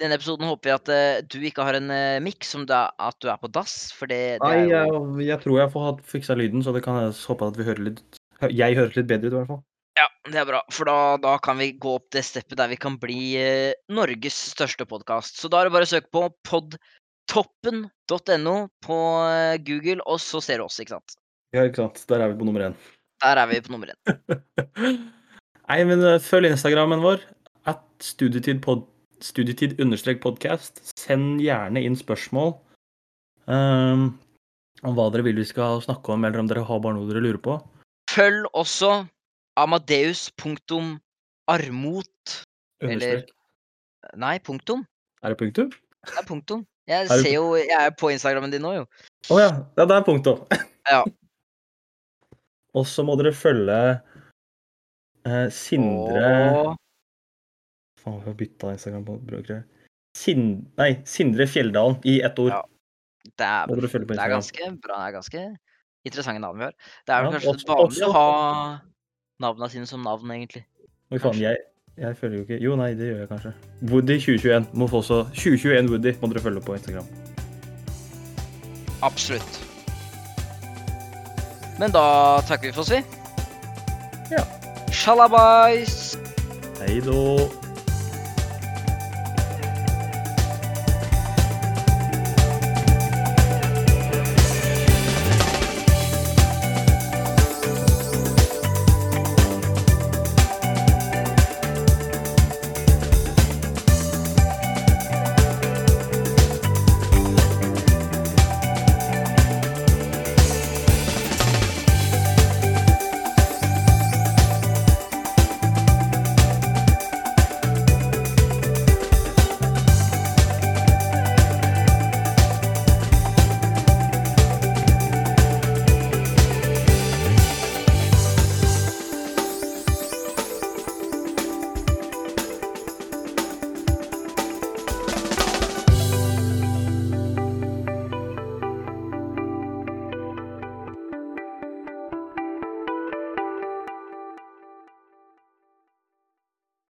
denne episoden håper jeg at uh, du ikke har en uh, miks som er, at du er på dass, for det, det Nei, jo jeg, jeg tror jeg får fiksa lyden, så det kan jeg håpe at vi hører litt Jeg høres litt bedre ut, i hvert fall. Ja, det er bra, for da, da kan vi gå opp det steppet der vi kan bli eh, Norges største podkast. Så da er det bare å søke på podtoppen.no på eh, Google, og så ser du oss, ikke sant. Ja, ikke sant. Der er vi på nummer én. Der er vi på nummer én. Nei, men eh, følg Instagrammen vår. At studietid, pod, studietid podcast. Send gjerne inn spørsmål um, om hva dere vil vi skal snakke om, eller om dere har bare noe dere lurer på. Følg også amadeus.armot Eller- Nei, punktum. Er det punktum? Det er punktum. Jeg Er ser jo Jeg er på Instagrammen din nå, jo. Å ja. ja. Det er punktum. Ja. Og så må dere følge eh, Sindre Og Faen, vi har bytta Instagram på brukere. Sind... nei, Sindre Fjelldalen i ett ord. Ja, det er, det er ganske bra. Det er ganske interessante navn vi har. Det er vel Ja, kanskje vanlig å ha navna sine som navn, egentlig. Oi faen, jeg, jeg følger jo ikke Jo, nei, det gjør jeg kanskje. Woody 2021 må få også 2021 Woody må dere følge på Instagram. Absolutt. Men da takker vi for oss, vi. Ja. Shalabais! Hei då.